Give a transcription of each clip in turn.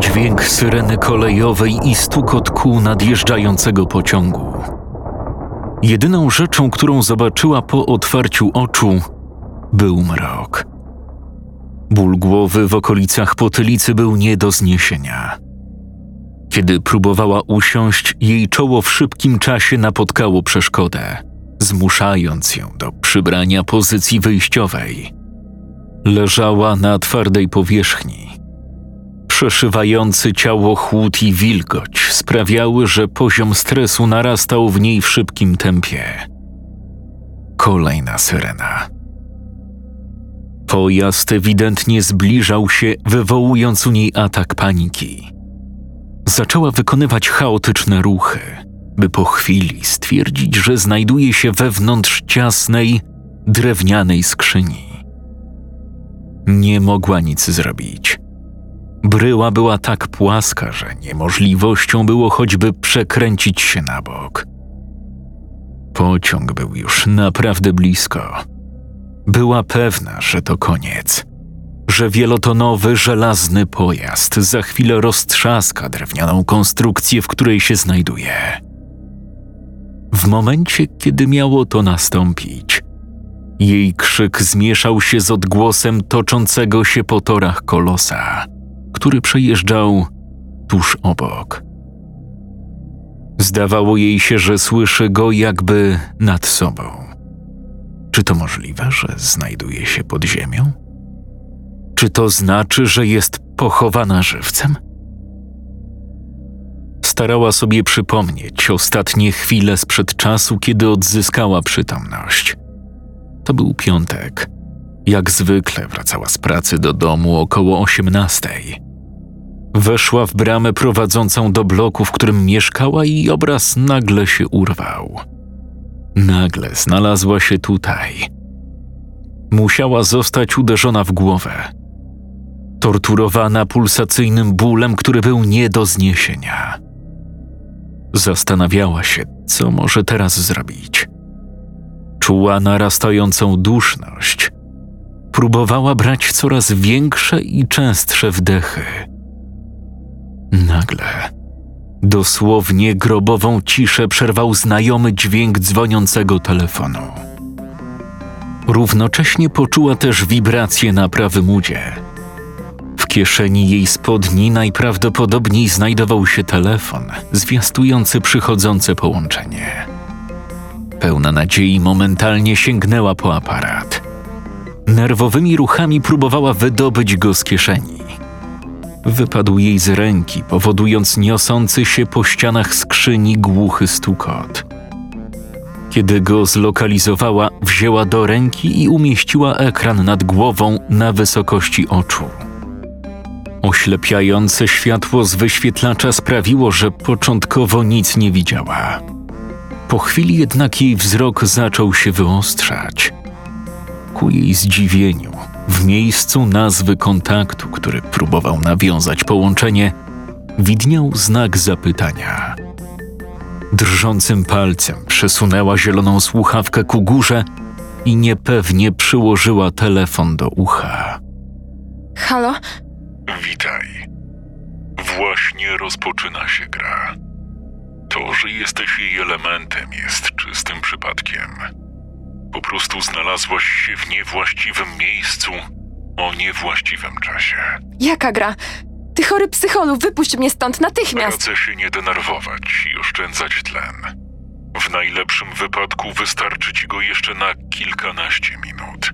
Dźwięk syreny kolejowej i stukot kół nadjeżdżającego pociągu. Jedyną rzeczą, którą zobaczyła po otwarciu oczu, był mrok. Ból głowy w okolicach potylicy był nie do zniesienia. Kiedy próbowała usiąść, jej czoło w szybkim czasie napotkało przeszkodę, zmuszając ją do przybrania pozycji wyjściowej. Leżała na twardej powierzchni, Przeszywający ciało chłód i wilgoć sprawiały, że poziom stresu narastał w niej w szybkim tempie. Kolejna syrena. Pojazd ewidentnie zbliżał się, wywołując u niej atak paniki. Zaczęła wykonywać chaotyczne ruchy, by po chwili stwierdzić, że znajduje się wewnątrz ciasnej, drewnianej skrzyni. Nie mogła nic zrobić Bryła była tak płaska, że niemożliwością było choćby przekręcić się na bok. Pociąg był już naprawdę blisko. Była pewna, że to koniec, że wielotonowy żelazny pojazd za chwilę roztrzaska drewnianą konstrukcję, w której się znajduje. W momencie, kiedy miało to nastąpić, jej krzyk zmieszał się z odgłosem toczącego się po torach kolosa który przejeżdżał tuż obok. Zdawało jej się, że słyszy go jakby nad sobą. Czy to możliwe, że znajduje się pod ziemią? Czy to znaczy, że jest pochowana żywcem? Starała sobie przypomnieć ostatnie chwile sprzed czasu, kiedy odzyskała przytomność. To był piątek. Jak zwykle wracała z pracy do domu około osiemnastej. Weszła w bramę prowadzącą do bloku, w którym mieszkała, i obraz nagle się urwał. Nagle znalazła się tutaj. Musiała zostać uderzona w głowę. Torturowana pulsacyjnym bólem, który był nie do zniesienia. Zastanawiała się, co może teraz zrobić. Czuła narastającą duszność. Próbowała brać coraz większe i częstsze wdechy Nagle, dosłownie grobową ciszę przerwał znajomy dźwięk dzwoniącego telefonu. Równocześnie poczuła też wibrację na prawym udzie. W kieszeni jej spodni najprawdopodobniej znajdował się telefon zwiastujący przychodzące połączenie. Pełna nadziei momentalnie sięgnęła po aparat. Nerwowymi ruchami próbowała wydobyć go z kieszeni wypadł jej z ręki, powodując niosący się po ścianach skrzyni głuchy stukot. Kiedy go zlokalizowała, wzięła do ręki i umieściła ekran nad głową na wysokości oczu. Oślepiające światło z wyświetlacza sprawiło, że początkowo nic nie widziała. Po chwili jednak jej wzrok zaczął się wyostrzać. Ku jej zdziwieniu, w miejscu nazwy kontaktu, który próbował nawiązać połączenie, widniał znak zapytania. Drżącym palcem przesunęła zieloną słuchawkę ku górze i niepewnie przyłożyła telefon do ucha. Halo? Witaj. Właśnie rozpoczyna się gra. To, że jesteś jej elementem, jest czystym przypadkiem. Po prostu znalazłaś się w niewłaściwym miejscu o niewłaściwym czasie. Jaka gra? Ty chory psycholu, wypuść mnie stąd natychmiast! Radzę się nie denerwować i oszczędzać tlen. W najlepszym wypadku wystarczy ci go jeszcze na kilkanaście minut.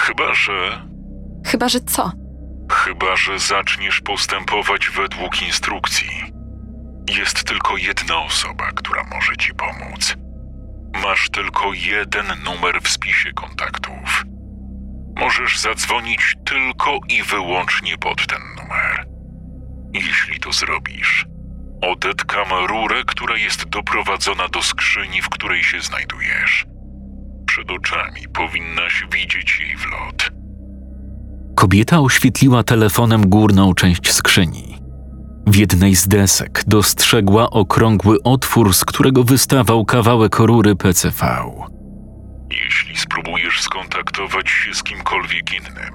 Chyba, że. Chyba, że co? Chyba, że zaczniesz postępować według instrukcji. Jest tylko jedna osoba, która może ci pomóc. Tylko jeden numer w spisie kontaktów. Możesz zadzwonić tylko i wyłącznie pod ten numer. Jeśli to zrobisz, odetkam rurę, która jest doprowadzona do skrzyni, w której się znajdujesz. Przed oczami powinnaś widzieć jej wlot. Kobieta oświetliła telefonem górną część skrzyni. W jednej z desek dostrzegła okrągły otwór, z którego wystawał kawałek rury PCV. Jeśli spróbujesz skontaktować się z kimkolwiek innym,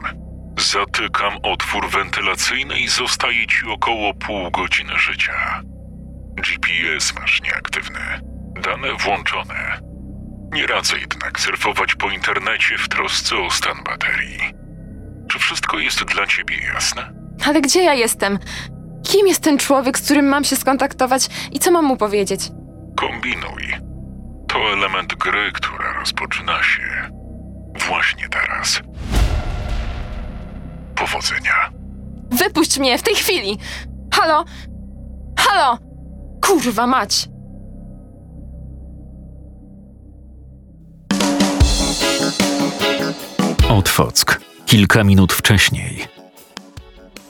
zatykam otwór wentylacyjny i zostaje ci około pół godziny życia. GPS masz nieaktywny, dane włączone. Nie radzę jednak surfować po internecie w trosce o stan baterii. Czy wszystko jest dla ciebie jasne? Ale gdzie ja jestem? Kim jest ten człowiek, z którym mam się skontaktować i co mam mu powiedzieć? Kombinuj. To element gry, która rozpoczyna się właśnie teraz. Powodzenia. Wypuść mnie w tej chwili! Halo? Halo? Kurwa mać! Otwock. Kilka minut wcześniej.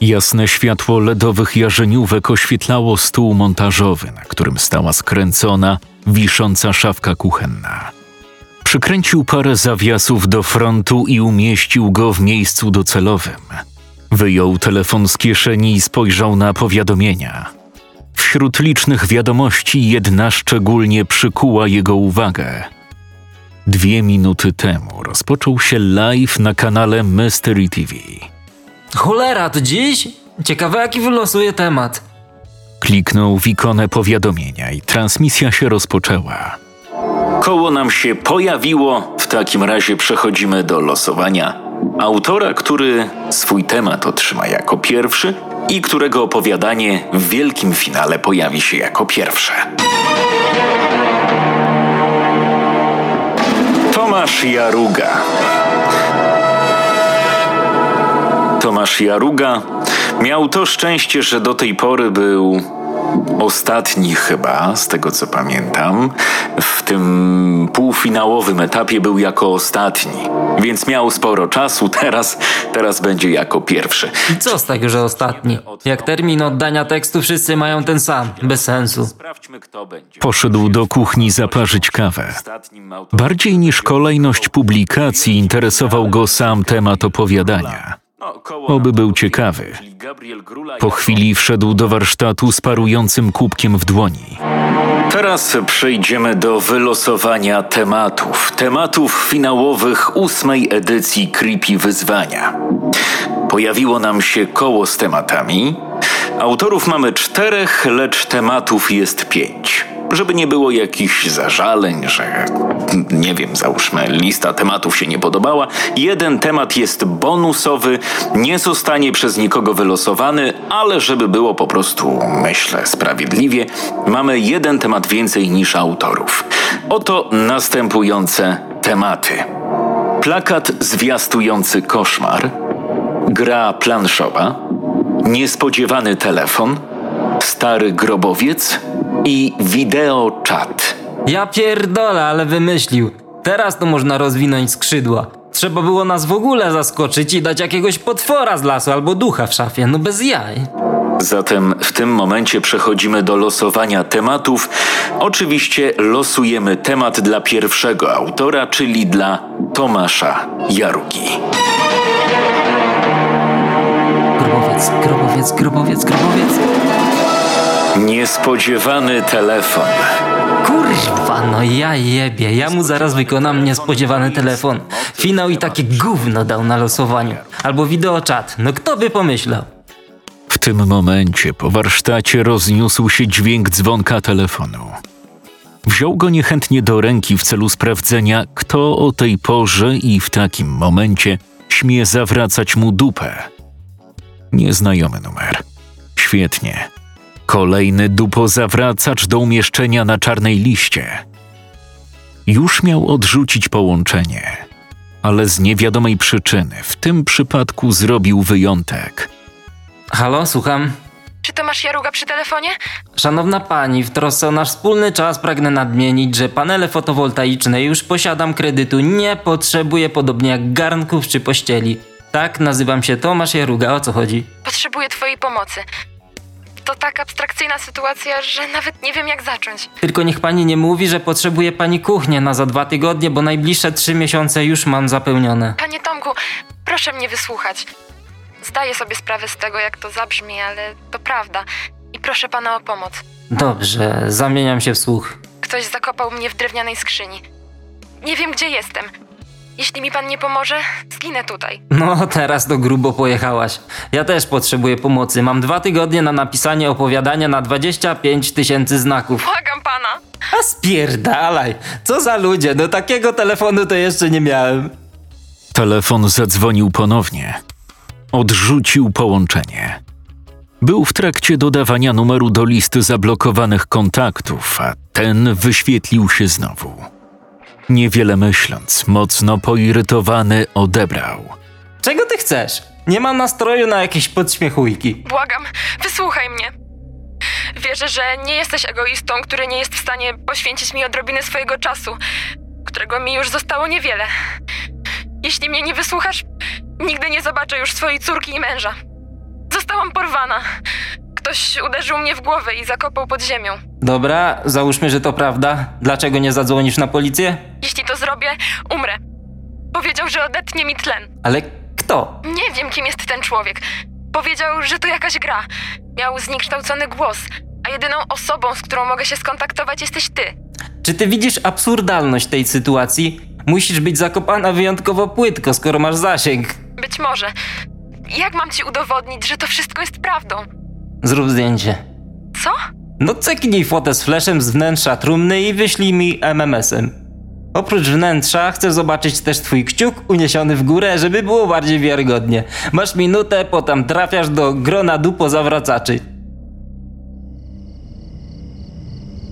Jasne światło ledowych jarzeniówek oświetlało stół montażowy, na którym stała skręcona, wisząca szafka kuchenna. Przykręcił parę zawiasów do frontu i umieścił go w miejscu docelowym. Wyjął telefon z kieszeni i spojrzał na powiadomienia. Wśród licznych wiadomości jedna szczególnie przykuła jego uwagę. Dwie minuty temu rozpoczął się live na kanale Mystery TV. Cholera, to dziś? Ciekawe jaki wylosuje temat. Kliknął w ikonę powiadomienia i transmisja się rozpoczęła. Koło nam się pojawiło, w takim razie przechodzimy do losowania. Autora, który swój temat otrzyma jako pierwszy i którego opowiadanie w wielkim finale pojawi się jako pierwsze. Tomasz Jaruga. Tomasz Jaruga miał to szczęście, że do tej pory był ostatni chyba, z tego co pamiętam. W tym półfinałowym etapie był jako ostatni, więc miał sporo czasu, teraz, teraz będzie jako pierwszy. I co z tego, że ostatni? Jak termin oddania tekstu wszyscy mają ten sam, bez sensu. Sprawdźmy, kto będzie. Poszedł do kuchni zaparzyć kawę. Bardziej niż kolejność publikacji interesował go sam temat opowiadania. Oby był ciekawy. Po chwili wszedł do warsztatu z parującym kubkiem w dłoni. Teraz przejdziemy do wylosowania tematów. Tematów finałowych ósmej edycji Creepy Wyzwania. Pojawiło nam się koło z tematami. Autorów mamy czterech, lecz tematów jest pięć. Żeby nie było jakichś zażaleń, że nie wiem, załóżmy, lista tematów się nie podobała. Jeden temat jest bonusowy, nie zostanie przez nikogo wylosowany, ale żeby było po prostu, myślę, sprawiedliwie, mamy jeden temat więcej niż autorów. Oto następujące tematy. Plakat zwiastujący koszmar, gra planszowa, niespodziewany telefon, stary grobowiec i wideo chat. Ja pierdolę, ale wymyślił. Teraz to można rozwinąć skrzydła. Trzeba było nas w ogóle zaskoczyć i dać jakiegoś potwora z lasu albo ducha w szafie, no bez jaj. Zatem w tym momencie przechodzimy do losowania tematów. Oczywiście losujemy temat dla pierwszego autora, czyli dla Tomasza Jarugi. Grobowiec, grobowiec, grobowiec, grobowiec. Niespodziewany telefon. Kurwa, no ja jebie, ja mu zaraz wykonam niespodziewany telefon. Finał i takie gówno dał na losowaniu. Albo wideoczat, no kto by pomyślał? W tym momencie po warsztacie rozniósł się dźwięk dzwonka telefonu. Wziął go niechętnie do ręki w celu sprawdzenia, kto o tej porze i w takim momencie śmie zawracać mu dupę. Nieznajomy numer. Świetnie. Kolejny dupozawracacz do umieszczenia na czarnej liście. Już miał odrzucić połączenie, ale z niewiadomej przyczyny w tym przypadku zrobił wyjątek. Halo, słucham? Czy to masz Jaruga przy telefonie? Szanowna pani, w trosce o nasz wspólny czas pragnę nadmienić, że panele fotowoltaiczne już posiadam kredytu, nie potrzebuję podobnie jak garnków czy pościeli. Tak, nazywam się Tomasz Jaruga, o co chodzi? Potrzebuję twojej pomocy. To tak abstrakcyjna sytuacja, że nawet nie wiem jak zacząć. Tylko niech pani nie mówi, że potrzebuje pani kuchnię na za dwa tygodnie, bo najbliższe trzy miesiące już mam zapełnione. Panie Tomku, proszę mnie wysłuchać. Zdaję sobie sprawę z tego, jak to zabrzmi, ale to prawda. I proszę pana o pomoc. Dobrze, zamieniam się w słuch. Ktoś zakopał mnie w drewnianej skrzyni. Nie wiem, gdzie jestem. Jeśli mi pan nie pomoże, zginę tutaj. No, teraz to grubo pojechałaś. Ja też potrzebuję pomocy. Mam dwa tygodnie na napisanie opowiadania na 25 tysięcy znaków. Błagam pana. A spierdalaj! Co za ludzie, no takiego telefonu to jeszcze nie miałem. Telefon zadzwonił ponownie. Odrzucił połączenie. Był w trakcie dodawania numeru do listy zablokowanych kontaktów, a ten wyświetlił się znowu. Niewiele myśląc, mocno poirytowany odebrał. Czego ty chcesz? Nie mam nastroju na jakieś podśmiechujki. Błagam, wysłuchaj mnie. Wierzę, że nie jesteś egoistą, który nie jest w stanie poświęcić mi odrobiny swojego czasu, którego mi już zostało niewiele. Jeśli mnie nie wysłuchasz, nigdy nie zobaczę już swojej córki i męża. Zostałam porwana. Ktoś uderzył mnie w głowę i zakopał pod ziemią. Dobra, załóżmy, że to prawda. Dlaczego nie zadzwonisz na policję? Jeśli to zrobię, umrę. Powiedział, że odetnie mi tlen. Ale kto? Nie wiem, kim jest ten człowiek. Powiedział, że to jakaś gra. Miał zniekształcony głos, a jedyną osobą, z którą mogę się skontaktować, jesteś ty. Czy ty widzisz absurdalność tej sytuacji? Musisz być zakopana wyjątkowo płytko, skoro masz zasięg. Być może. Jak mam ci udowodnić, że to wszystko jest prawdą? Zrób zdjęcie. Co? No ceknij fotę z flashem z wnętrza trumny i wyślij mi MMS-em. Oprócz wnętrza chcę zobaczyć też twój kciuk uniesiony w górę, żeby było bardziej wiarygodnie. Masz minutę, potem trafiasz do grona dupo zawracaczy.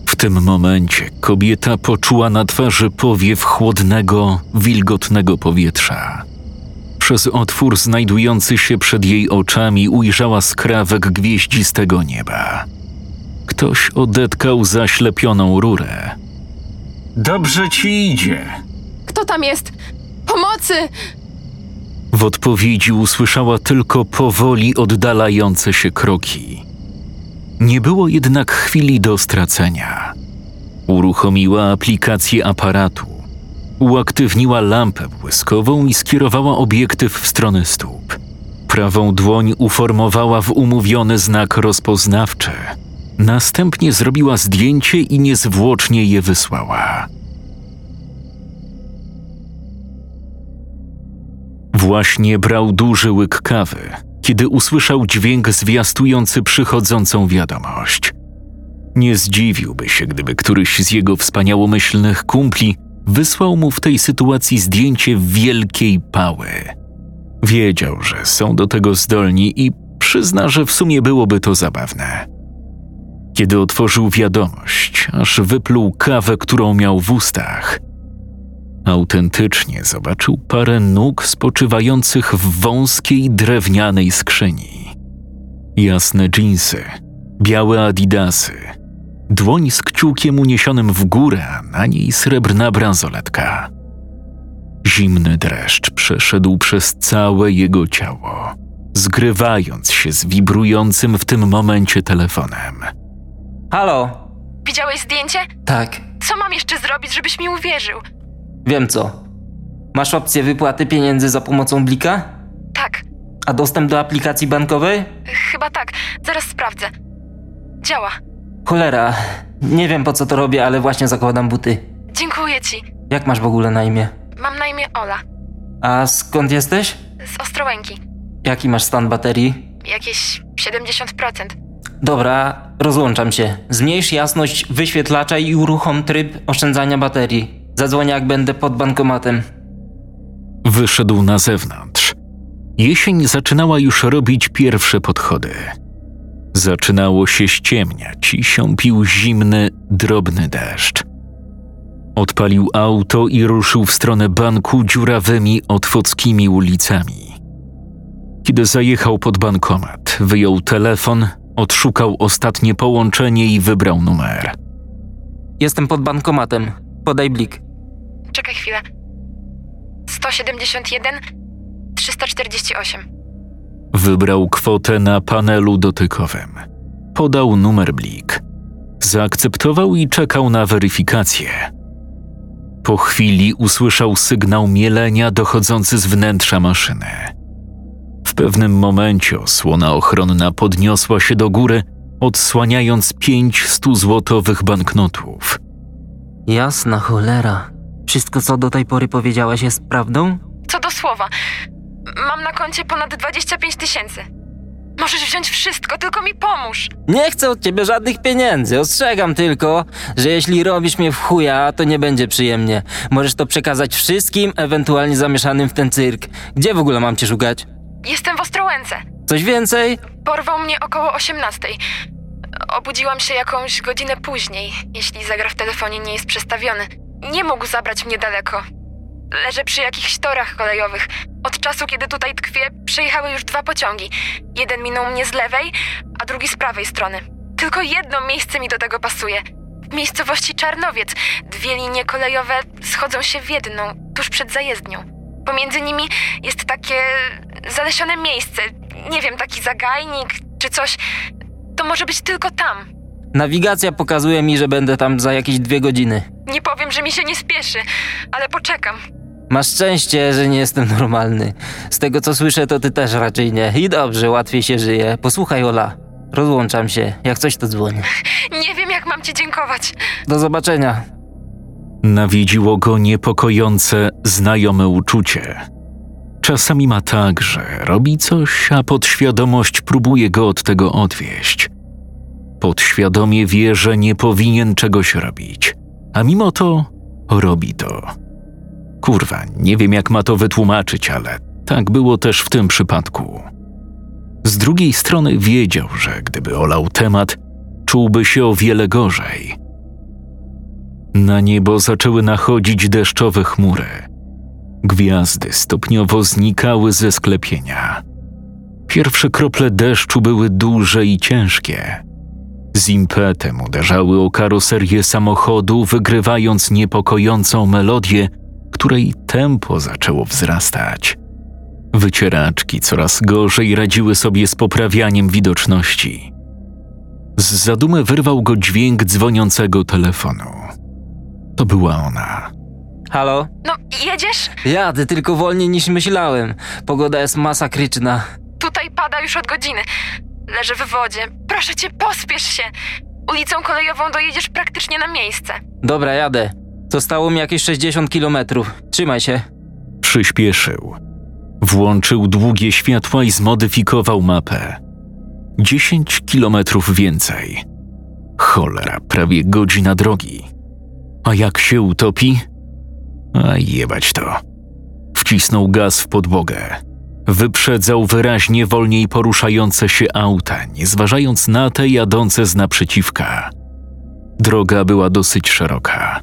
W tym momencie kobieta poczuła na twarzy powiew chłodnego, wilgotnego powietrza. Przez otwór znajdujący się przed jej oczami ujrzała skrawek gwieździstego nieba. Ktoś odetkał zaślepioną rurę. Dobrze ci idzie. Kto tam jest? Pomocy! W odpowiedzi usłyszała tylko powoli oddalające się kroki. Nie było jednak chwili do stracenia. Uruchomiła aplikację aparatu, uaktywniła lampę błyskową i skierowała obiektyw w stronę stóp. Prawą dłoń uformowała w umówiony znak rozpoznawczy. Następnie zrobiła zdjęcie i niezwłocznie je wysłała. Właśnie brał duży łyk kawy, kiedy usłyszał dźwięk zwiastujący przychodzącą wiadomość. Nie zdziwiłby się, gdyby któryś z jego wspaniałomyślnych kumpli wysłał mu w tej sytuacji zdjęcie wielkiej pały. Wiedział, że są do tego zdolni i przyzna, że w sumie byłoby to zabawne. Kiedy otworzył wiadomość, aż wypluł kawę, którą miał w ustach – Autentycznie zobaczył parę nóg spoczywających w wąskiej drewnianej skrzyni. Jasne dżinsy, białe adidasy, dłoń z kciukiem uniesionym w górę, na niej srebrna bransoletka. Zimny dreszcz przeszedł przez całe jego ciało, zgrywając się z wibrującym w tym momencie telefonem. Halo? Widziałeś zdjęcie? Tak, Co mam jeszcze zrobić, żebyś mi uwierzył? wiem co. Masz opcję wypłaty pieniędzy za pomocą Blika? Tak, A dostęp do aplikacji bankowej? chyba tak. Zaraz sprawdzę. Działa. Cholera, nie wiem po co to robię, ale właśnie zakładam buty. Dziękuję ci. Jak masz w ogóle na imię? Mam na imię Ola. A skąd jesteś? Z Ostrołęki. Jaki masz stan baterii? Jakieś 70%. Dobra, rozłączam się. Zmniejsz jasność wyświetlacza i uruchom tryb oszczędzania baterii. Zadzwonię jak będę pod bankomatem. Wyszedł na zewnątrz. Jesień zaczynała już robić pierwsze podchody. Zaczynało się ściemniać i siąpił zimny, drobny deszcz. Odpalił auto i ruszył w stronę banku dziurawymi, otwockimi ulicami. Kiedy zajechał pod bankomat, wyjął telefon, Odszukał ostatnie połączenie i wybrał numer. Jestem pod bankomatem. Podaj blik. Czekaj chwilę. 171 348. Wybrał kwotę na panelu dotykowym. Podał numer blik. Zaakceptował i czekał na weryfikację. Po chwili usłyszał sygnał mielenia dochodzący z wnętrza maszyny. W pewnym momencie osłona ochronna podniosła się do góry, odsłaniając pięć stuzłotowych banknotów. Jasna cholera. Wszystko, co do tej pory powiedziałaś, jest prawdą? Co do słowa. Mam na koncie ponad 25 tysięcy. Możesz wziąć wszystko, tylko mi pomóż. Nie chcę od ciebie żadnych pieniędzy. Ostrzegam tylko, że jeśli robisz mnie w chuja, to nie będzie przyjemnie. Możesz to przekazać wszystkim, ewentualnie zamieszanym w ten cyrk. Gdzie w ogóle mam cię szukać? Jestem w Ostrołęce. Coś więcej? Porwał mnie około 18. Obudziłam się jakąś godzinę później, jeśli zegar w telefonie nie jest przestawiony. Nie mógł zabrać mnie daleko. Leżę przy jakichś torach kolejowych. Od czasu, kiedy tutaj tkwię, przejechały już dwa pociągi. Jeden minął mnie z lewej, a drugi z prawej strony. Tylko jedno miejsce mi do tego pasuje. W miejscowości Czarnowiec dwie linie kolejowe schodzą się w jedną, tuż przed zajezdnią. Pomiędzy nimi jest takie zalesione miejsce. Nie wiem, taki zagajnik czy coś. To może być tylko tam. Nawigacja pokazuje mi, że będę tam za jakieś dwie godziny. Nie powiem, że mi się nie spieszy, ale poczekam. Masz szczęście, że nie jestem normalny. Z tego co słyszę, to ty też raczej nie. I dobrze, łatwiej się żyje. Posłuchaj, Ola. Rozłączam się. Jak coś, to dzwonię. Nie wiem, jak mam ci dziękować. Do zobaczenia. Nawiedziło go niepokojące, znajome uczucie. Czasami ma tak, że robi coś, a podświadomość próbuje go od tego odwieść. Podświadomie wie, że nie powinien czegoś robić, a mimo to robi to. Kurwa, nie wiem jak ma to wytłumaczyć, ale tak było też w tym przypadku. Z drugiej strony wiedział, że gdyby olał temat, czułby się o wiele gorzej. Na niebo zaczęły nachodzić deszczowe chmury. Gwiazdy stopniowo znikały ze sklepienia. Pierwsze krople deszczu były duże i ciężkie. Z impetem uderzały o karoserię samochodu, wygrywając niepokojącą melodię, której tempo zaczęło wzrastać. Wycieraczki coraz gorzej radziły sobie z poprawianiem widoczności. Z zadumy wyrwał go dźwięk dzwoniącego telefonu. To była ona. Halo? No, jedziesz? Jadę tylko wolniej niż myślałem. Pogoda jest masakryczna. Tutaj pada już od godziny. Leżę w wodzie. Proszę cię, pospiesz się. Ulicą kolejową dojedziesz praktycznie na miejsce. Dobra, jadę. Zostało mi jakieś 60 kilometrów. Trzymaj się. Przyspieszył. Włączył długie światła i zmodyfikował mapę. 10 kilometrów więcej. Cholera, prawie godzina drogi. A jak się utopi? A jebać to. Wcisnął gaz w podłogę. Wyprzedzał wyraźnie wolniej poruszające się auta, nie zważając na te jadące z naprzeciwka. Droga była dosyć szeroka.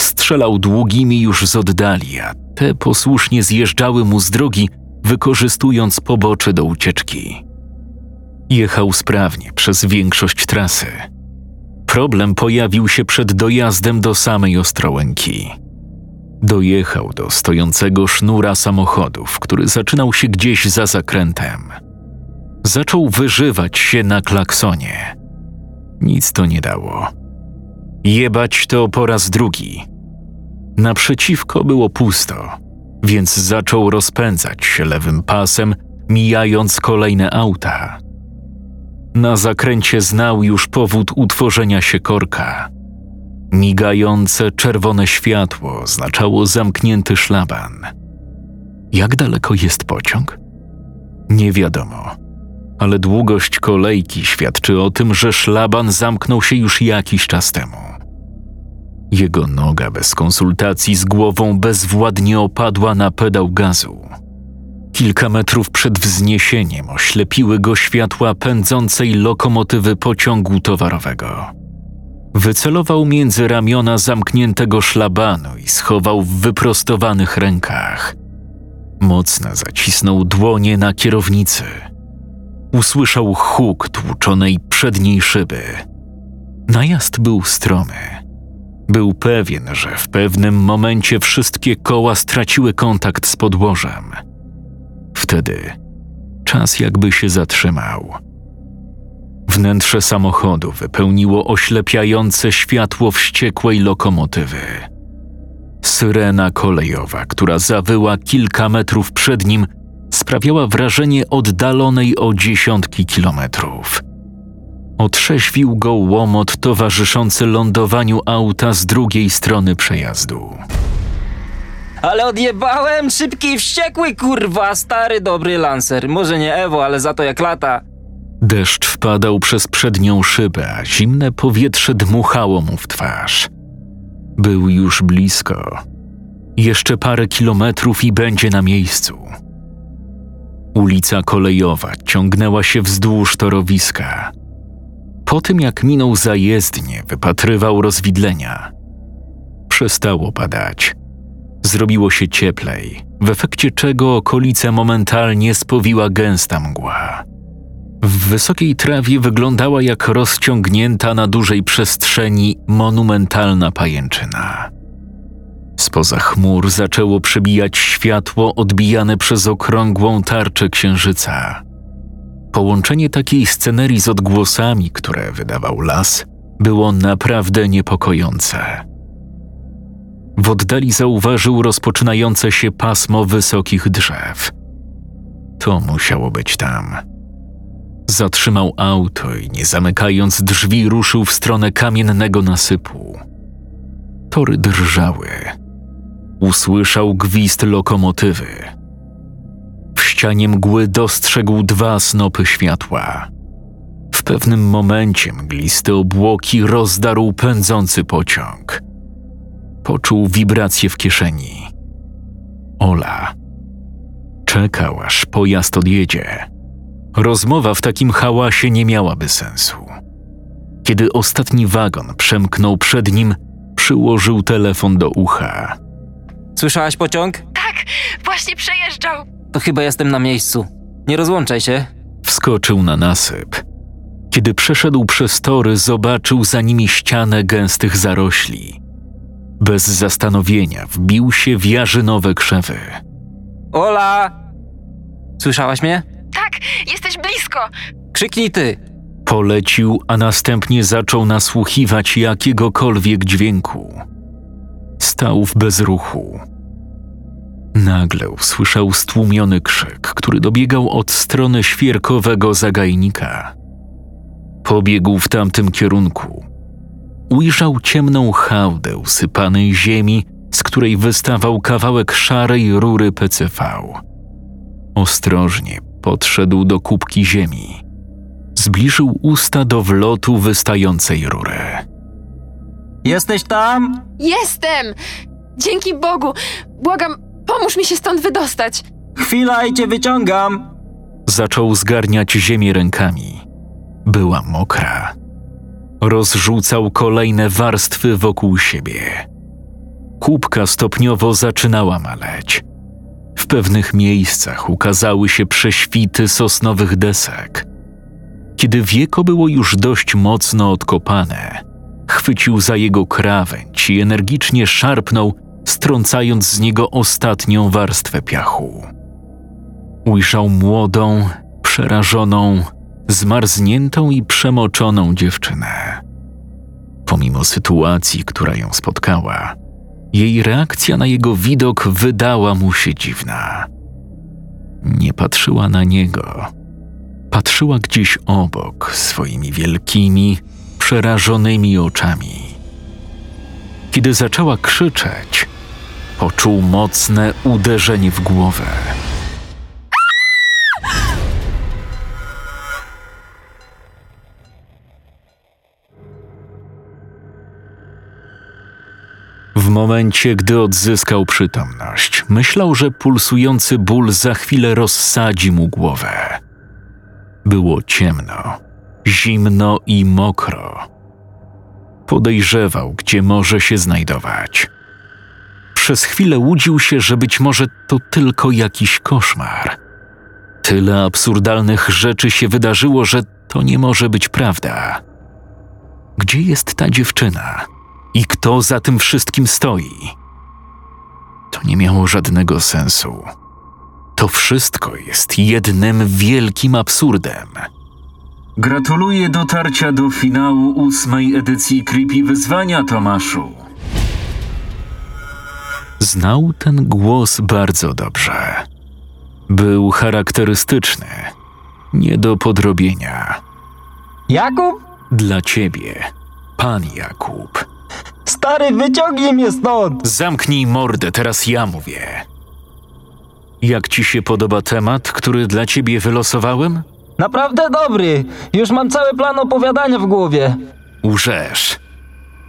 Strzelał długimi już z oddali, a te posłusznie zjeżdżały mu z drogi, wykorzystując pobocze do ucieczki. Jechał sprawnie przez większość trasy. Problem pojawił się przed dojazdem do samej Ostrołęki. Dojechał do stojącego sznura samochodów, który zaczynał się gdzieś za zakrętem. Zaczął wyżywać się na klaksonie. Nic to nie dało. Jebać to po raz drugi. Naprzeciwko było pusto, więc zaczął rozpędzać się lewym pasem, mijając kolejne auta. Na zakręcie znał już powód utworzenia się korka. Migające czerwone światło oznaczało zamknięty szlaban. Jak daleko jest pociąg? Nie wiadomo, ale długość kolejki świadczy o tym, że szlaban zamknął się już jakiś czas temu. Jego noga bez konsultacji z głową bezwładnie opadła na pedał gazu. Kilka metrów przed wzniesieniem oślepiły go światła pędzącej lokomotywy pociągu towarowego. Wycelował między ramiona zamkniętego szlabanu i schował w wyprostowanych rękach. Mocno zacisnął dłonie na kierownicy. usłyszał huk tłuczonej przedniej szyby. Najazd był stromy. Był pewien, że w pewnym momencie wszystkie koła straciły kontakt z podłożem. Wtedy czas jakby się zatrzymał. Wnętrze samochodu wypełniło oślepiające światło wściekłej lokomotywy. Syrena kolejowa, która zawyła kilka metrów przed nim, sprawiała wrażenie oddalonej o dziesiątki kilometrów. Otrzeźwił go łomot towarzyszący lądowaniu auta z drugiej strony przejazdu. Ale odjebałem! Szybki wściekły, kurwa! Stary, dobry lancer. Może nie Ewo, ale za to jak lata. Deszcz wpadał przez przednią szybę, a zimne powietrze dmuchało mu w twarz. Był już blisko. Jeszcze parę kilometrów i będzie na miejscu. Ulica kolejowa ciągnęła się wzdłuż torowiska. Po tym jak minął zajezdnię, wypatrywał rozwidlenia. Przestało padać. Zrobiło się cieplej, w efekcie czego okolice momentalnie spowiła gęsta mgła. W wysokiej trawie wyglądała jak rozciągnięta na dużej przestrzeni monumentalna pajęczyna. Spoza chmur zaczęło przebijać światło odbijane przez okrągłą tarczę księżyca. Połączenie takiej scenerii z odgłosami, które wydawał las, było naprawdę niepokojące. W oddali zauważył rozpoczynające się pasmo wysokich drzew. To musiało być tam. Zatrzymał auto i nie zamykając drzwi ruszył w stronę kamiennego nasypu. Tory drżały. Usłyszał gwizd lokomotywy. W ścianie mgły dostrzegł dwa snopy światła. W pewnym momencie mgliste obłoki rozdarł pędzący pociąg. Poczuł wibrację w kieszeni. Ola. Czekał, aż pojazd odjedzie. Rozmowa w takim hałasie nie miałaby sensu. Kiedy ostatni wagon przemknął przed nim, przyłożył telefon do ucha. Słyszałaś pociąg? Tak, właśnie przejeżdżał. To chyba jestem na miejscu. Nie rozłączaj się. Wskoczył na nasyp. Kiedy przeszedł przez tory, zobaczył za nimi ścianę gęstych zarośli. Bez zastanowienia wbił się w jarzynowe krzewy. Ola! Słyszałaś mnie? Tak, jesteś blisko. Krzyknij ty. Polecił, a następnie zaczął nasłuchiwać jakiegokolwiek dźwięku. Stał w bezruchu. Nagle usłyszał stłumiony krzyk, który dobiegał od strony świerkowego zagajnika. Pobiegł w tamtym kierunku. Ujrzał ciemną hałdę usypanej ziemi, z której wystawał kawałek szarej rury PCV. Ostrożnie podszedł do kubki ziemi. Zbliżył usta do wlotu wystającej rury. Jesteś tam? Jestem! Dzięki Bogu! Błagam, pomóż mi się stąd wydostać. Chwila i cię wyciągam. Zaczął zgarniać ziemię rękami. Była mokra. Rozrzucał kolejne warstwy wokół siebie. Kubka stopniowo zaczynała maleć. W pewnych miejscach ukazały się prześwity sosnowych desek. Kiedy wieko było już dość mocno odkopane, chwycił za jego krawędź i energicznie szarpnął, strącając z niego ostatnią warstwę piachu. Ujrzał młodą, przerażoną, zmarzniętą i przemoczoną dziewczynę. Pomimo sytuacji, która ją spotkała, jej reakcja na jego widok wydała mu się dziwna. Nie patrzyła na niego. Patrzyła gdzieś obok swoimi wielkimi, przerażonymi oczami. Kiedy zaczęła krzyczeć, poczuł mocne uderzenie w głowę. W momencie, gdy odzyskał przytomność, myślał, że pulsujący ból za chwilę rozsadzi mu głowę. Było ciemno, zimno i mokro. Podejrzewał, gdzie może się znajdować. Przez chwilę łudził się, że być może to tylko jakiś koszmar. Tyle absurdalnych rzeczy się wydarzyło, że to nie może być prawda. Gdzie jest ta dziewczyna? I kto za tym wszystkim stoi? To nie miało żadnego sensu. To wszystko jest jednym wielkim absurdem. Gratuluję dotarcia do finału ósmej edycji Creepy Wyzwania, Tomaszu. Znał ten głos bardzo dobrze. Był charakterystyczny, nie do podrobienia. Jakub? Dla ciebie, pan Jakub. Stary, wyciągnij mnie stąd! Zamknij mordę, teraz ja mówię. Jak ci się podoba temat, który dla ciebie wylosowałem? Naprawdę dobry. Już mam cały plan opowiadania w głowie. Łżesz.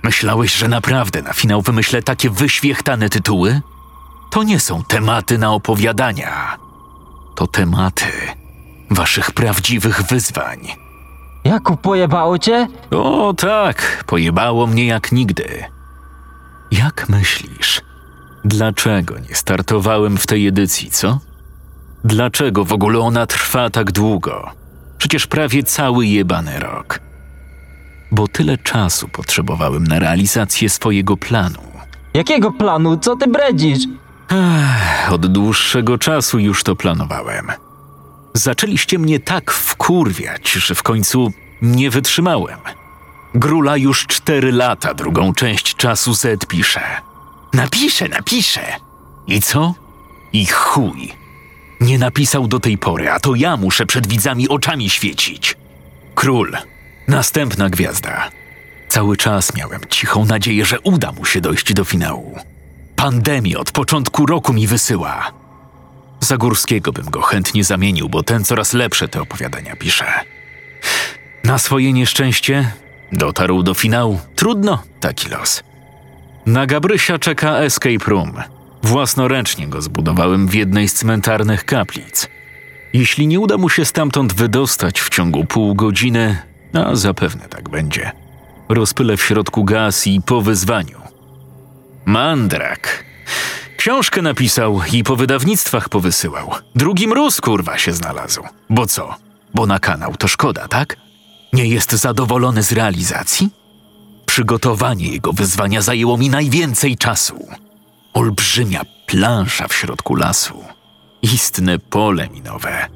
Myślałeś, że naprawdę na finał wymyślę takie wyświechtane tytuły? To nie są tematy na opowiadania. To tematy waszych prawdziwych wyzwań. Jakub, pojebało cię? O tak, pojebało mnie jak nigdy. Jak myślisz, dlaczego nie startowałem w tej edycji, co? Dlaczego w ogóle ona trwa tak długo? Przecież prawie cały jebany rok. Bo tyle czasu potrzebowałem na realizację swojego planu. Jakiego planu? Co ty bredzisz? Od dłuższego czasu już to planowałem. Zaczęliście mnie tak wkurwiać, że w końcu nie wytrzymałem. Grula już cztery lata drugą część czasu Z pisze. Napiszę, napiszę. I co? I chuj. Nie napisał do tej pory, a to ja muszę przed widzami oczami świecić. Król. Następna gwiazda. Cały czas miałem cichą nadzieję, że uda mu się dojść do finału. Pandemia od początku roku mi wysyła. Zagórskiego bym go chętnie zamienił, bo ten coraz lepsze te opowiadania pisze. Na swoje nieszczęście dotarł do finału. Trudno, taki los. Na Gabrysia czeka escape room. Własnoręcznie go zbudowałem w jednej z cmentarnych kaplic. Jeśli nie uda mu się stamtąd wydostać w ciągu pół godziny, a zapewne tak będzie, rozpylę w środku gaz i po wyzwaniu. Mandrak. Książkę napisał i po wydawnictwach powysyłał. Drugi mróz kurwa się znalazł. Bo co? Bo na kanał to szkoda, tak? Nie jest zadowolony z realizacji? Przygotowanie jego wyzwania zajęło mi najwięcej czasu. Olbrzymia plansza w środku lasu. Istne pole minowe.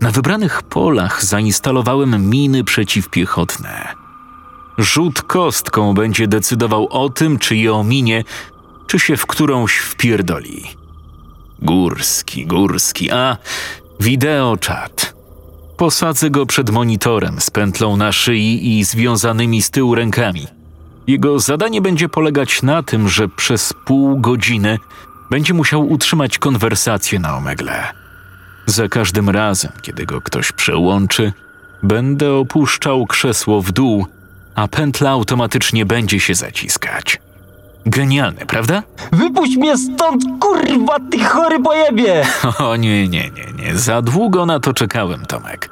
Na wybranych polach zainstalowałem miny przeciwpiechotne. Rzut kostką będzie decydował o tym, czy je ominie, czy się w którąś wpierdoli. Górski, górski, a wideo czat. Posadzę go przed monitorem z pętlą na szyi i związanymi z tyłu rękami. Jego zadanie będzie polegać na tym, że przez pół godziny będzie musiał utrzymać konwersację na omegle. Za każdym razem, kiedy go ktoś przełączy, będę opuszczał krzesło w dół, a pętla automatycznie będzie się zaciskać. Genialne, prawda? Wypuść mnie stąd, kurwa, ty chory pojebie! O nie, nie, nie, nie. Za długo na to czekałem, Tomek.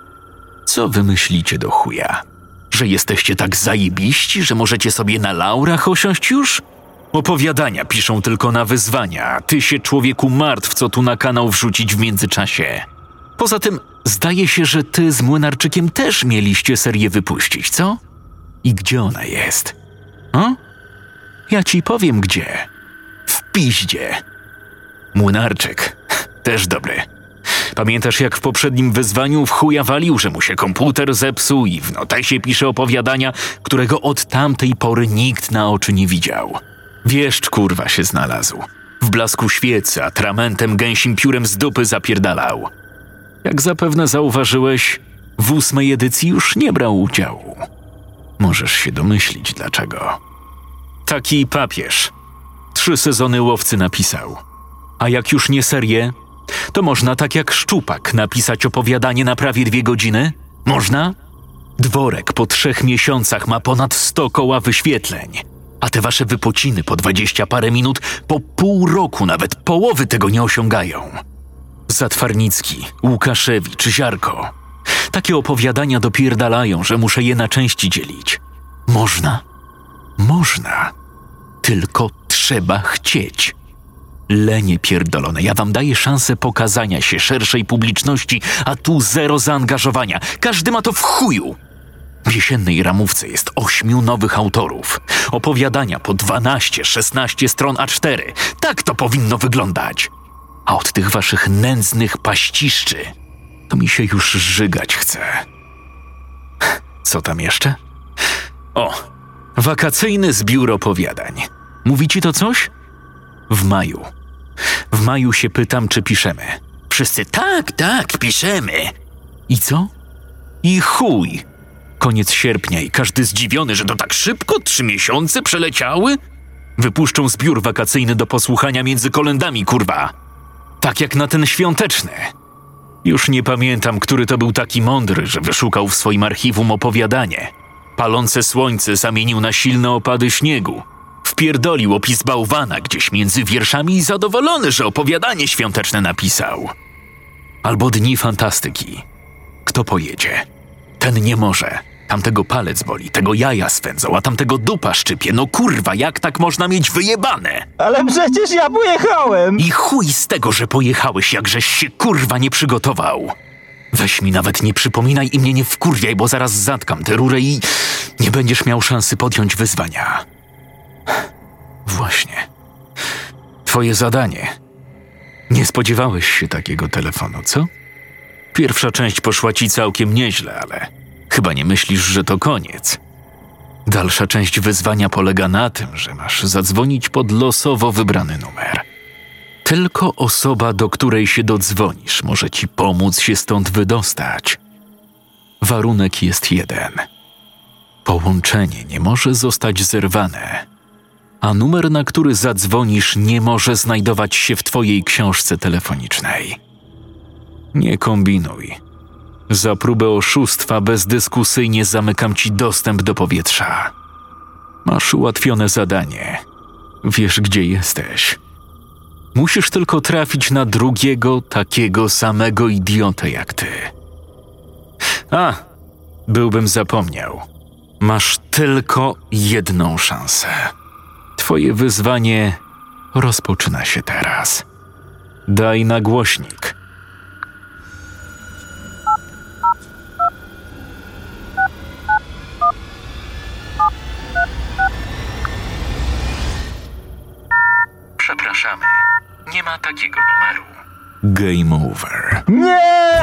Co wymyślicie do chuja? Że jesteście tak zajebiści, że możecie sobie na laurach osiąść już? Opowiadania piszą tylko na wyzwania, a ty się człowieku martw, co tu na kanał wrzucić w międzyczasie. Poza tym, zdaje się, że ty z Młynarczykiem też mieliście serię wypuścić, co? I gdzie ona jest? O? Ja ci powiem gdzie. W piździe. Młynarczyk. Też dobry. Pamiętasz, jak w poprzednim wyzwaniu w chuja walił, że mu się komputer zepsuł i w notesie pisze opowiadania, którego od tamtej pory nikt na oczy nie widział. Wieszcz kurwa się znalazł. W blasku świecy, atramentem gęsim piórem z dupy zapierdalał. Jak zapewne zauważyłeś, w ósmej edycji już nie brał udziału. Możesz się domyślić dlaczego. Taki papież. Trzy sezony łowcy napisał. A jak już nie serię, to można tak jak szczupak napisać opowiadanie na prawie dwie godziny? Można? Dworek po trzech miesiącach ma ponad sto koła wyświetleń, a te wasze wypociny po dwadzieścia parę minut po pół roku nawet połowy tego nie osiągają. Zatwarnicki, Łukaszewicz, Ziarko. Takie opowiadania dopierdalają, że muszę je na części dzielić. Można? Można. Tylko trzeba chcieć. Lenie pierdolone, ja wam daję szansę pokazania się szerszej publiczności, a tu zero zaangażowania. Każdy ma to w chuju. W jesiennej ramówce jest ośmiu nowych autorów. Opowiadania po 12-16 stron A4. Tak to powinno wyglądać. A od tych waszych nędznych paściszczy to mi się już żygać chce. Co tam jeszcze? O, wakacyjny zbiór opowiadań. Mówi ci to coś? W maju. W maju się pytam, czy piszemy. Wszyscy tak, tak, piszemy. I co? I chuj. Koniec sierpnia i każdy zdziwiony, że to tak szybko trzy miesiące przeleciały? Wypuszczą zbiór wakacyjny do posłuchania między kolendami, kurwa. Tak jak na ten świąteczny. Już nie pamiętam, który to był taki mądry, że wyszukał w swoim archiwum opowiadanie. Palące słońce zamienił na silne opady śniegu. Wpierdolił opis bałwana gdzieś między wierszami i zadowolony, że opowiadanie świąteczne napisał. Albo dni fantastyki. Kto pojedzie? Ten nie może. Tamtego palec boli, tego jaja swędzą, a tamtego dupa szczypie. No kurwa, jak tak można mieć wyjebane? Ale przecież ja pojechałem! I chuj z tego, że pojechałeś, jakżeś się kurwa nie przygotował. Weź mi nawet nie przypominaj i mnie nie wkurwiaj, bo zaraz zatkam tę rurę i nie będziesz miał szansy podjąć wyzwania. Właśnie. Twoje zadanie. Nie spodziewałeś się takiego telefonu, co? Pierwsza część poszła ci całkiem nieźle, ale chyba nie myślisz, że to koniec. Dalsza część wyzwania polega na tym, że masz zadzwonić pod losowo wybrany numer. Tylko osoba, do której się dodzwonisz, może ci pomóc się stąd wydostać. Warunek jest jeden. Połączenie nie może zostać zerwane, a numer, na który zadzwonisz, nie może znajdować się w twojej książce telefonicznej. Nie kombinuj. Za próbę oszustwa bezdyskusyjnie zamykam ci dostęp do powietrza. Masz ułatwione zadanie. Wiesz, gdzie jesteś. Musisz tylko trafić na drugiego takiego samego idiotę jak ty. A, byłbym zapomniał. Masz tylko jedną szansę. Twoje wyzwanie rozpoczyna się teraz. Daj na głośnik. Przepraszamy. Nie ma takiego numeru. Game over. Nie!